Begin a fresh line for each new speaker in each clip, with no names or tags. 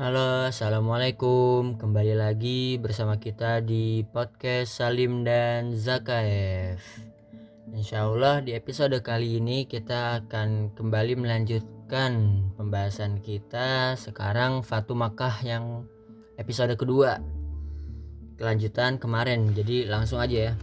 Halo, assalamualaikum. Kembali lagi bersama kita di podcast Salim dan Zakaev. Insya Allah di episode kali ini kita akan kembali melanjutkan pembahasan kita sekarang Fatu Makkah yang episode kedua. Kelanjutan kemarin, jadi langsung aja ya.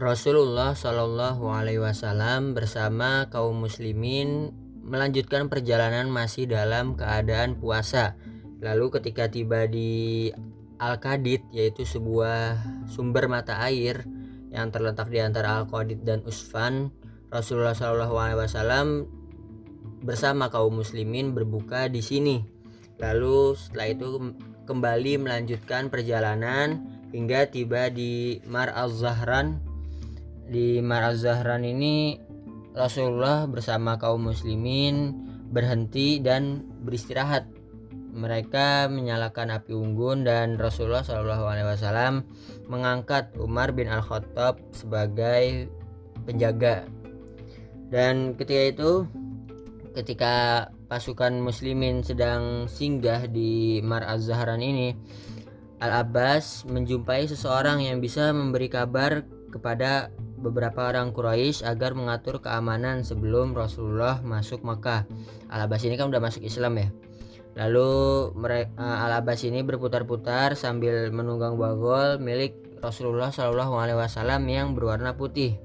Rasulullah Shallallahu Alaihi Wasallam bersama kaum muslimin melanjutkan perjalanan masih dalam keadaan puasa Lalu ketika tiba di Al-Qadid yaitu sebuah sumber mata air yang terletak di antara Al-Qadid dan Usfan, Rasulullah SAW bersama kaum muslimin berbuka di sini. Lalu setelah itu kembali melanjutkan perjalanan hingga tiba di Mar al-Zahran. Di Mar al-Zahran ini Rasulullah bersama kaum muslimin berhenti dan beristirahat mereka menyalakan api unggun dan Rasulullah Shallallahu Alaihi Wasallam mengangkat Umar bin Al Khattab sebagai penjaga. Dan ketika itu, ketika pasukan Muslimin sedang singgah di Mar Az-Zahran ini, Al Abbas menjumpai seseorang yang bisa memberi kabar kepada beberapa orang Quraisy agar mengatur keamanan sebelum Rasulullah masuk Makkah. Al Abbas ini kan udah masuk Islam ya. Lalu mereka uh, Al Abbas ini berputar-putar sambil menunggang bagol milik Rasulullah Shallallahu Alaihi Wasallam yang berwarna putih.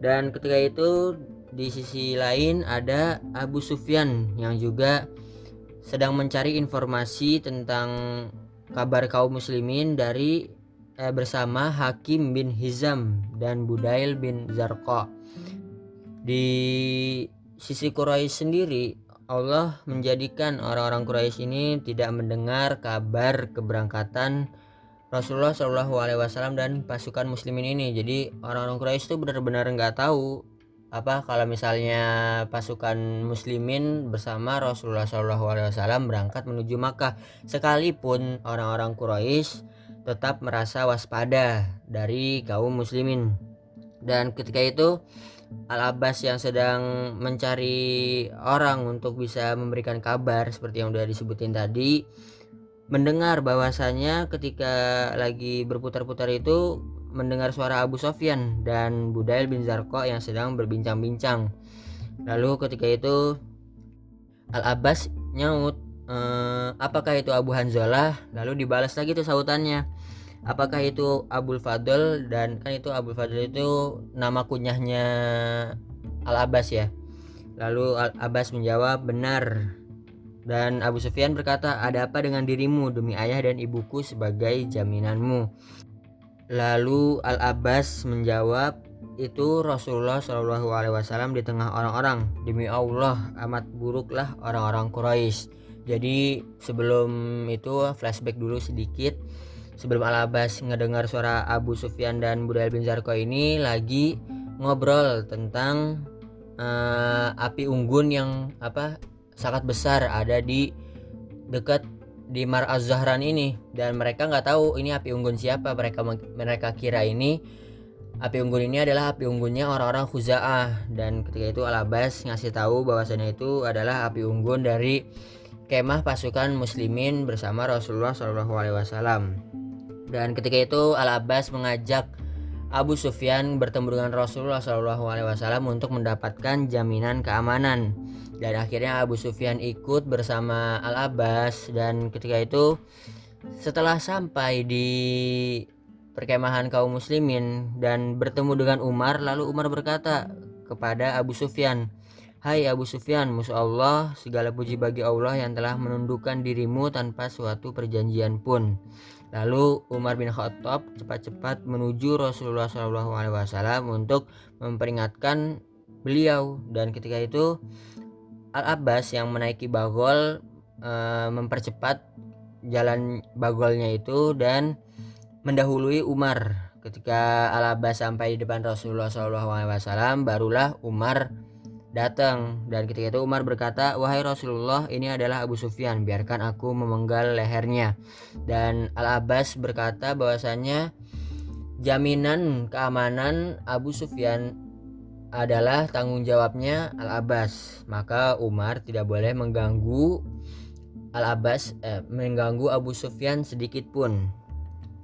Dan ketika itu di sisi lain ada Abu Sufyan yang juga sedang mencari informasi tentang kabar kaum muslimin dari eh, bersama Hakim bin Hizam dan Budail bin Zarqa. Di sisi Quraisy sendiri Allah menjadikan orang-orang Quraisy ini tidak mendengar kabar keberangkatan Rasulullah Shallallahu Alaihi Wasallam dan pasukan Muslimin ini. Jadi orang-orang Quraisy itu benar-benar nggak tahu apa kalau misalnya pasukan Muslimin bersama Rasulullah Shallallahu Alaihi Wasallam berangkat menuju Makkah. Sekalipun orang-orang Quraisy tetap merasa waspada dari kaum Muslimin. Dan ketika itu Al Abbas yang sedang mencari orang untuk bisa memberikan kabar seperti yang sudah disebutin tadi mendengar bahwasanya ketika lagi berputar-putar itu mendengar suara Abu Sofyan dan Budail bin Zarko yang sedang berbincang-bincang. Lalu ketika itu Al Abbas nyaut, e, apakah itu Abu Hanzalah? Lalu dibalas lagi tuh sautannya apakah itu Abul Fadl? Dan kan itu Abul Fadl itu nama kunyahnya Al Abbas ya. Lalu Al Abbas menjawab benar. Dan Abu Sufyan berkata ada apa dengan dirimu? Demi ayah dan ibuku sebagai jaminanmu. Lalu Al Abbas menjawab itu Rasulullah Shallallahu Alaihi Wasallam di tengah orang-orang. Demi Allah amat buruklah orang-orang Quraisy. Jadi sebelum itu flashback dulu sedikit sebelum Al Abbas ngedengar suara Abu Sufyan dan Budail bin Zarko ini lagi ngobrol tentang uh, api unggun yang apa sangat besar ada di dekat di Mar Az-Zahran ini. Dan mereka nggak tahu ini api unggun siapa. Mereka mereka kira ini api unggun ini adalah api unggunnya orang-orang Khuza'ah. Dan ketika itu Al Abbas ngasih tahu bahwasanya itu adalah api unggun dari kemah pasukan muslimin bersama Rasulullah Shallallahu Alaihi Wasallam. Dan ketika itu Al Abbas mengajak Abu Sufyan bertemu dengan Rasulullah Shallallahu Alaihi Wasallam untuk mendapatkan jaminan keamanan. Dan akhirnya Abu Sufyan ikut bersama Al Abbas dan ketika itu setelah sampai di perkemahan kaum muslimin dan bertemu dengan Umar lalu Umar berkata kepada Abu Sufyan Hai Abu Sufyan, musuh Allah, segala puji bagi Allah yang telah menundukkan dirimu tanpa suatu perjanjian pun. Lalu Umar bin Khattab cepat-cepat menuju Rasulullah SAW untuk memperingatkan beliau dan ketika itu Al Abbas yang menaiki bagol e, mempercepat jalan bagolnya itu dan mendahului Umar. Ketika Al Abbas sampai di depan Rasulullah SAW barulah Umar datang. Dan ketika itu Umar berkata wahai Rasulullah ini adalah Abu Sufyan biarkan aku memenggal lehernya. Dan Al Abbas berkata bahwasanya jaminan keamanan Abu Sufyan adalah tanggung jawabnya Al Abbas maka Umar tidak boleh mengganggu Al-Abbas eh, mengganggu Abu Sufyan sedikit pun.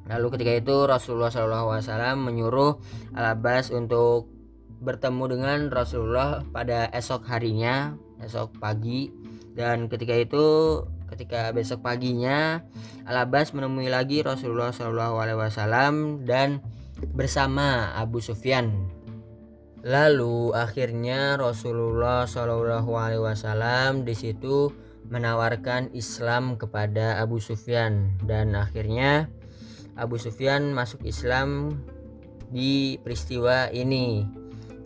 Lalu ketika itu Rasulullah SAW menyuruh Al-Abbas untuk bertemu dengan Rasulullah pada esok harinya, esok pagi. Dan ketika itu, ketika besok paginya, Al-Abbas menemui lagi Rasulullah SAW dan bersama Abu Sufyan. Lalu akhirnya Rasulullah SAW di situ menawarkan Islam kepada Abu Sufyan dan akhirnya Abu Sufyan masuk Islam di peristiwa ini.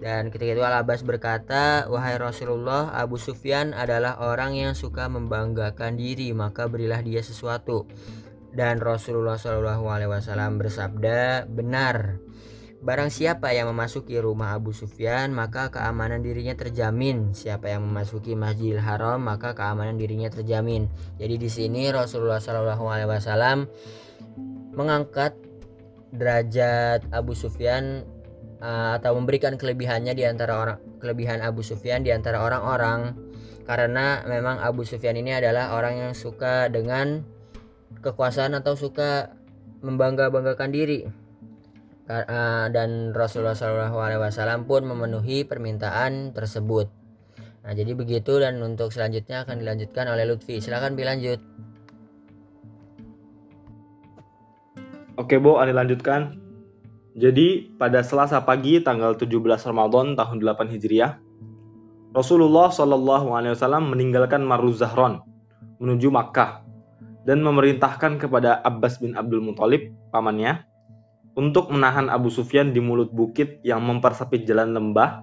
Dan ketika itu Al-Abbas berkata, "Wahai Rasulullah, Abu Sufyan adalah orang yang suka membanggakan diri, maka berilah dia sesuatu." Dan Rasulullah Shallallahu alaihi wasallam bersabda, "Benar. Barang siapa yang memasuki rumah Abu Sufyan, maka keamanan dirinya terjamin. Siapa yang memasuki Masjidil Haram, maka keamanan dirinya terjamin." Jadi di sini Rasulullah Shallallahu alaihi wasallam mengangkat derajat Abu Sufyan atau memberikan kelebihannya di antara orang kelebihan Abu Sufyan di antara orang-orang karena memang Abu Sufyan ini adalah orang yang suka dengan kekuasaan atau suka membangga-banggakan diri uh, dan Rasulullah SAW pun memenuhi permintaan tersebut. Nah jadi begitu dan untuk selanjutnya akan dilanjutkan oleh Lutfi. Silahkan dilanjut.
Oke Bu, lanjutkan. Jadi pada Selasa pagi tanggal 17 Ramadan tahun 8 Hijriah, Rasulullah Wasallam meninggalkan Maruzahron menuju Makkah dan memerintahkan kepada Abbas bin Abdul Muthalib pamannya untuk menahan Abu Sufyan di mulut bukit yang mempersempit jalan lembah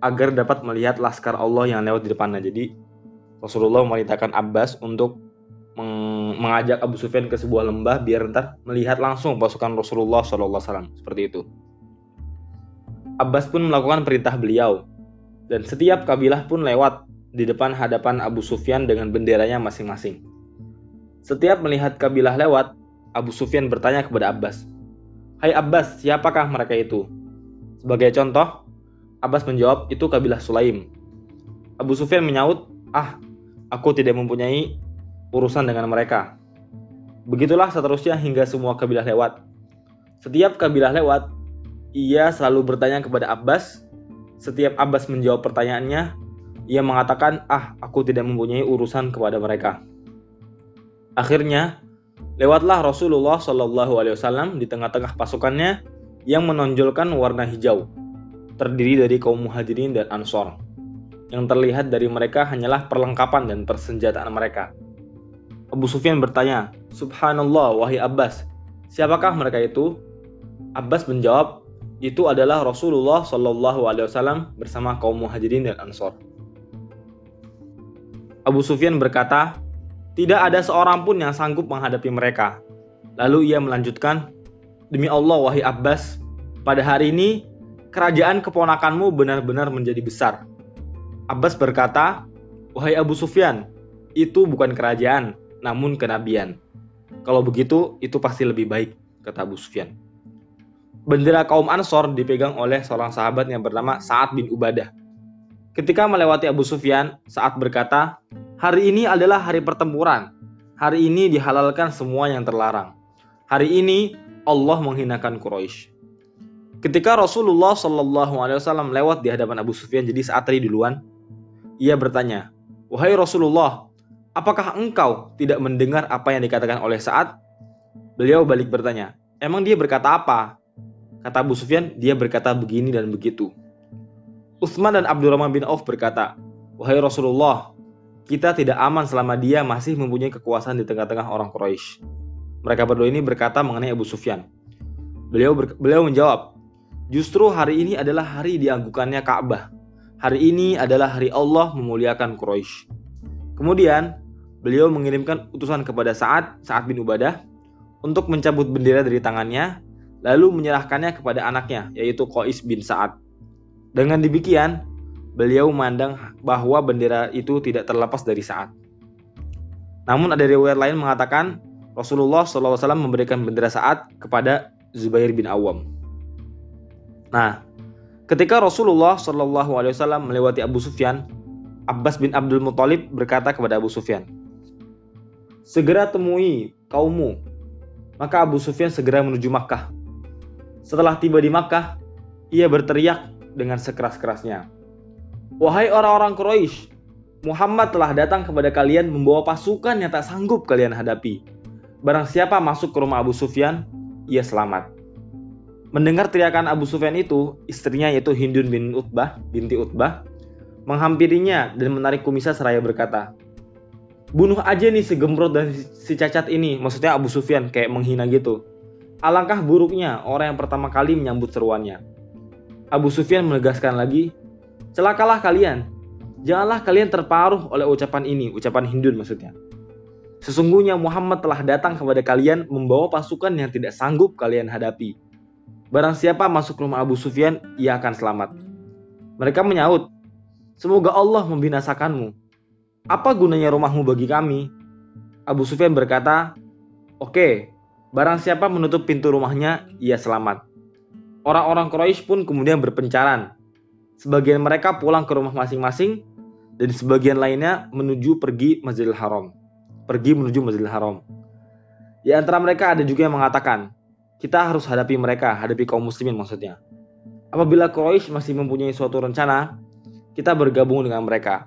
agar dapat melihat laskar Allah yang lewat di depannya. Jadi Rasulullah memerintahkan Abbas untuk mengajak Abu Sufyan ke sebuah lembah biar ntar melihat langsung pasukan Rasulullah SAW seperti itu. Abbas pun melakukan perintah beliau dan setiap kabilah pun lewat di depan hadapan Abu Sufyan dengan benderanya masing-masing. Setiap melihat kabilah lewat, Abu Sufyan bertanya kepada Abbas, Hai Abbas, siapakah mereka itu? Sebagai contoh, Abbas menjawab, itu kabilah Sulaim. Abu Sufyan menyaut, ah, aku tidak mempunyai urusan dengan mereka. Begitulah seterusnya hingga semua kabilah lewat. Setiap kabilah lewat, ia selalu bertanya kepada Abbas. Setiap Abbas menjawab pertanyaannya, ia mengatakan, "Ah, aku tidak mempunyai urusan kepada mereka." Akhirnya, lewatlah Rasulullah Shallallahu Alaihi Wasallam di tengah-tengah pasukannya yang menonjolkan warna hijau, terdiri dari kaum muhajirin dan ansor. Yang terlihat dari mereka hanyalah perlengkapan dan persenjataan mereka. Abu Sufyan bertanya, Subhanallah, wahai Abbas, siapakah mereka itu? Abbas menjawab, itu adalah Rasulullah Shallallahu Alaihi Wasallam bersama kaum muhajirin dan ansor. Abu Sufyan berkata, tidak ada seorang pun yang sanggup menghadapi mereka. Lalu ia melanjutkan, demi Allah wahai Abbas, pada hari ini kerajaan keponakanmu benar-benar menjadi besar. Abbas berkata, wahai Abu Sufyan, itu bukan kerajaan, namun kenabian. Kalau begitu, itu pasti lebih baik, kata Abu Sufyan. Bendera kaum Ansor dipegang oleh seorang sahabat yang bernama Sa'ad bin Ubadah. Ketika melewati Abu Sufyan, Sa'ad berkata, Hari ini adalah hari pertempuran. Hari ini dihalalkan semua yang terlarang. Hari ini Allah menghinakan Quraisy. Ketika Rasulullah Shallallahu Alaihi Wasallam lewat di hadapan Abu Sufyan, jadi saat tadi duluan, ia bertanya, wahai Rasulullah, Apakah engkau tidak mendengar apa yang dikatakan oleh saat? Beliau balik bertanya, emang dia berkata apa? Kata Abu Sufyan, dia berkata begini dan begitu. Utsman dan Abdurrahman bin Auf berkata, Wahai Rasulullah, kita tidak aman selama dia masih mempunyai kekuasaan di tengah-tengah orang Quraisy. Mereka berdua ini berkata mengenai Abu Sufyan. Beliau ber, beliau menjawab, justru hari ini adalah hari dianggukannya Ka'bah. Hari ini adalah hari Allah memuliakan Quraisy. Kemudian, beliau mengirimkan utusan kepada Sa'ad, Sa'ad bin Ubadah, untuk mencabut bendera dari tangannya, lalu menyerahkannya kepada anaknya, yaitu Qais bin Sa'ad. Dengan demikian, beliau memandang bahwa bendera itu tidak terlepas dari Sa'ad. Namun ada riwayat lain mengatakan Rasulullah SAW memberikan bendera Sa'ad kepada Zubair bin Awam. Nah, ketika Rasulullah SAW melewati Abu Sufyan, Abbas bin Abdul Muthalib berkata kepada Abu Sufyan, segera temui kaummu. Maka Abu Sufyan segera menuju Makkah. Setelah tiba di Makkah, ia berteriak dengan sekeras-kerasnya. Wahai orang-orang Quraisy, Muhammad telah datang kepada kalian membawa pasukan yang tak sanggup kalian hadapi. Barang siapa masuk ke rumah Abu Sufyan, ia selamat. Mendengar teriakan Abu Sufyan itu, istrinya yaitu Hindun bin Utbah, binti Utbah, menghampirinya dan menarik kumisnya seraya berkata, bunuh aja nih si gembrot dan si cacat ini. Maksudnya Abu Sufyan kayak menghina gitu. Alangkah buruknya orang yang pertama kali menyambut seruannya. Abu Sufyan menegaskan lagi celakalah kalian. Janganlah kalian terparuh oleh ucapan ini ucapan Hindun maksudnya. Sesungguhnya Muhammad telah datang kepada kalian membawa pasukan yang tidak sanggup kalian hadapi. Barang siapa masuk rumah Abu Sufyan ia akan selamat. Mereka menyaut semoga Allah membinasakanmu apa gunanya rumahmu bagi kami? Abu Sufyan berkata, Oke, barang siapa menutup pintu rumahnya, ia selamat. Orang-orang Quraisy pun kemudian berpencaran. Sebagian mereka pulang ke rumah masing-masing dan sebagian lainnya menuju pergi Masjidil Haram. Pergi menuju Masjidil Haram. Di antara mereka ada juga yang mengatakan, kita harus hadapi mereka, hadapi kaum muslimin maksudnya. Apabila Quraisy masih mempunyai suatu rencana, kita bergabung dengan mereka.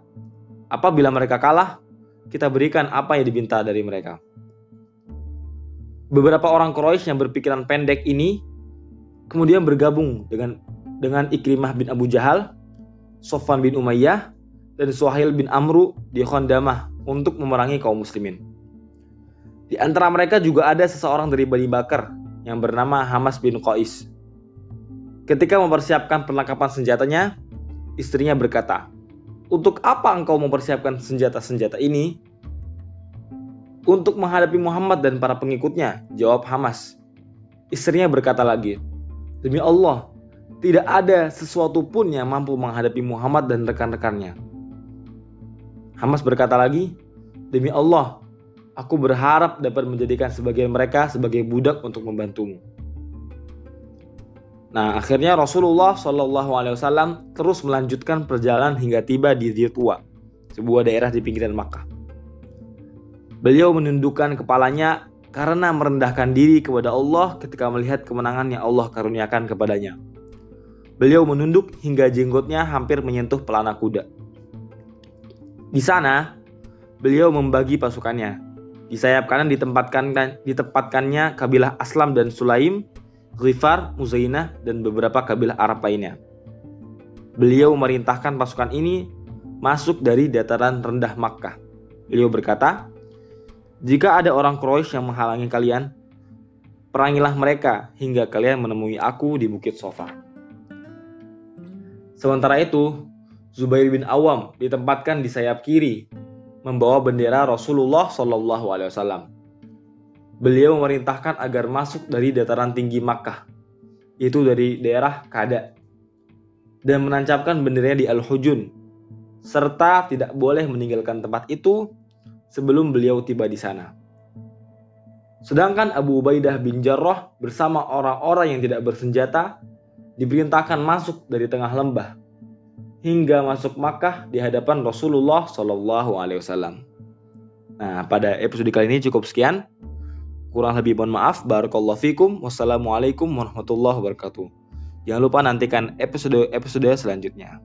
Apabila mereka kalah, kita berikan apa yang diminta dari mereka. Beberapa orang Quraisy yang berpikiran pendek ini kemudian bergabung dengan dengan Ikrimah bin Abu Jahal, Sofwan bin Umayyah, dan Suhail bin Amru di Khondamah untuk memerangi kaum muslimin. Di antara mereka juga ada seseorang dari Bani Bakar yang bernama Hamas bin Qais. Ketika mempersiapkan perlengkapan senjatanya, istrinya berkata, untuk apa engkau mempersiapkan senjata-senjata ini? Untuk menghadapi Muhammad dan para pengikutnya, jawab Hamas. Istrinya berkata lagi, Demi Allah, tidak ada sesuatu pun yang mampu menghadapi Muhammad dan rekan-rekannya. Hamas berkata lagi, Demi Allah, aku berharap dapat menjadikan sebagian mereka sebagai budak untuk membantumu. Nah, akhirnya Rasulullah Shallallahu Alaihi Wasallam terus melanjutkan perjalanan hingga tiba di Tua, sebuah daerah di pinggiran Makkah. Beliau menundukkan kepalanya karena merendahkan diri kepada Allah ketika melihat kemenangan yang Allah karuniakan kepadanya. Beliau menunduk hingga jenggotnya hampir menyentuh pelana kuda. Di sana, beliau membagi pasukannya. Di sayap kanan ditempatkan ditempatkannya kabilah Aslam dan Sulaim Ghifar, Muzainah, dan beberapa kabilah Arab lainnya. Beliau memerintahkan pasukan ini masuk dari dataran rendah Makkah. Beliau berkata, "Jika ada orang Quraisy yang menghalangi kalian, perangilah mereka hingga kalian menemui aku di Bukit Sofa." Sementara itu, Zubair bin Awam ditempatkan di sayap kiri, membawa bendera Rasulullah Shallallahu beliau memerintahkan agar masuk dari dataran tinggi Makkah, yaitu dari daerah Kada, dan menancapkan benderanya di Al-Hujun, serta tidak boleh meninggalkan tempat itu sebelum beliau tiba di sana. Sedangkan Abu Ubaidah bin Jarrah bersama orang-orang yang tidak bersenjata diperintahkan masuk dari tengah lembah hingga masuk Makkah di hadapan Rasulullah Shallallahu Alaihi Wasallam. Nah, pada episode kali ini cukup sekian. Kurang lebih mohon maaf. Barakallahu fikum. Wassalamualaikum warahmatullahi wabarakatuh. Jangan lupa nantikan episode-episode selanjutnya.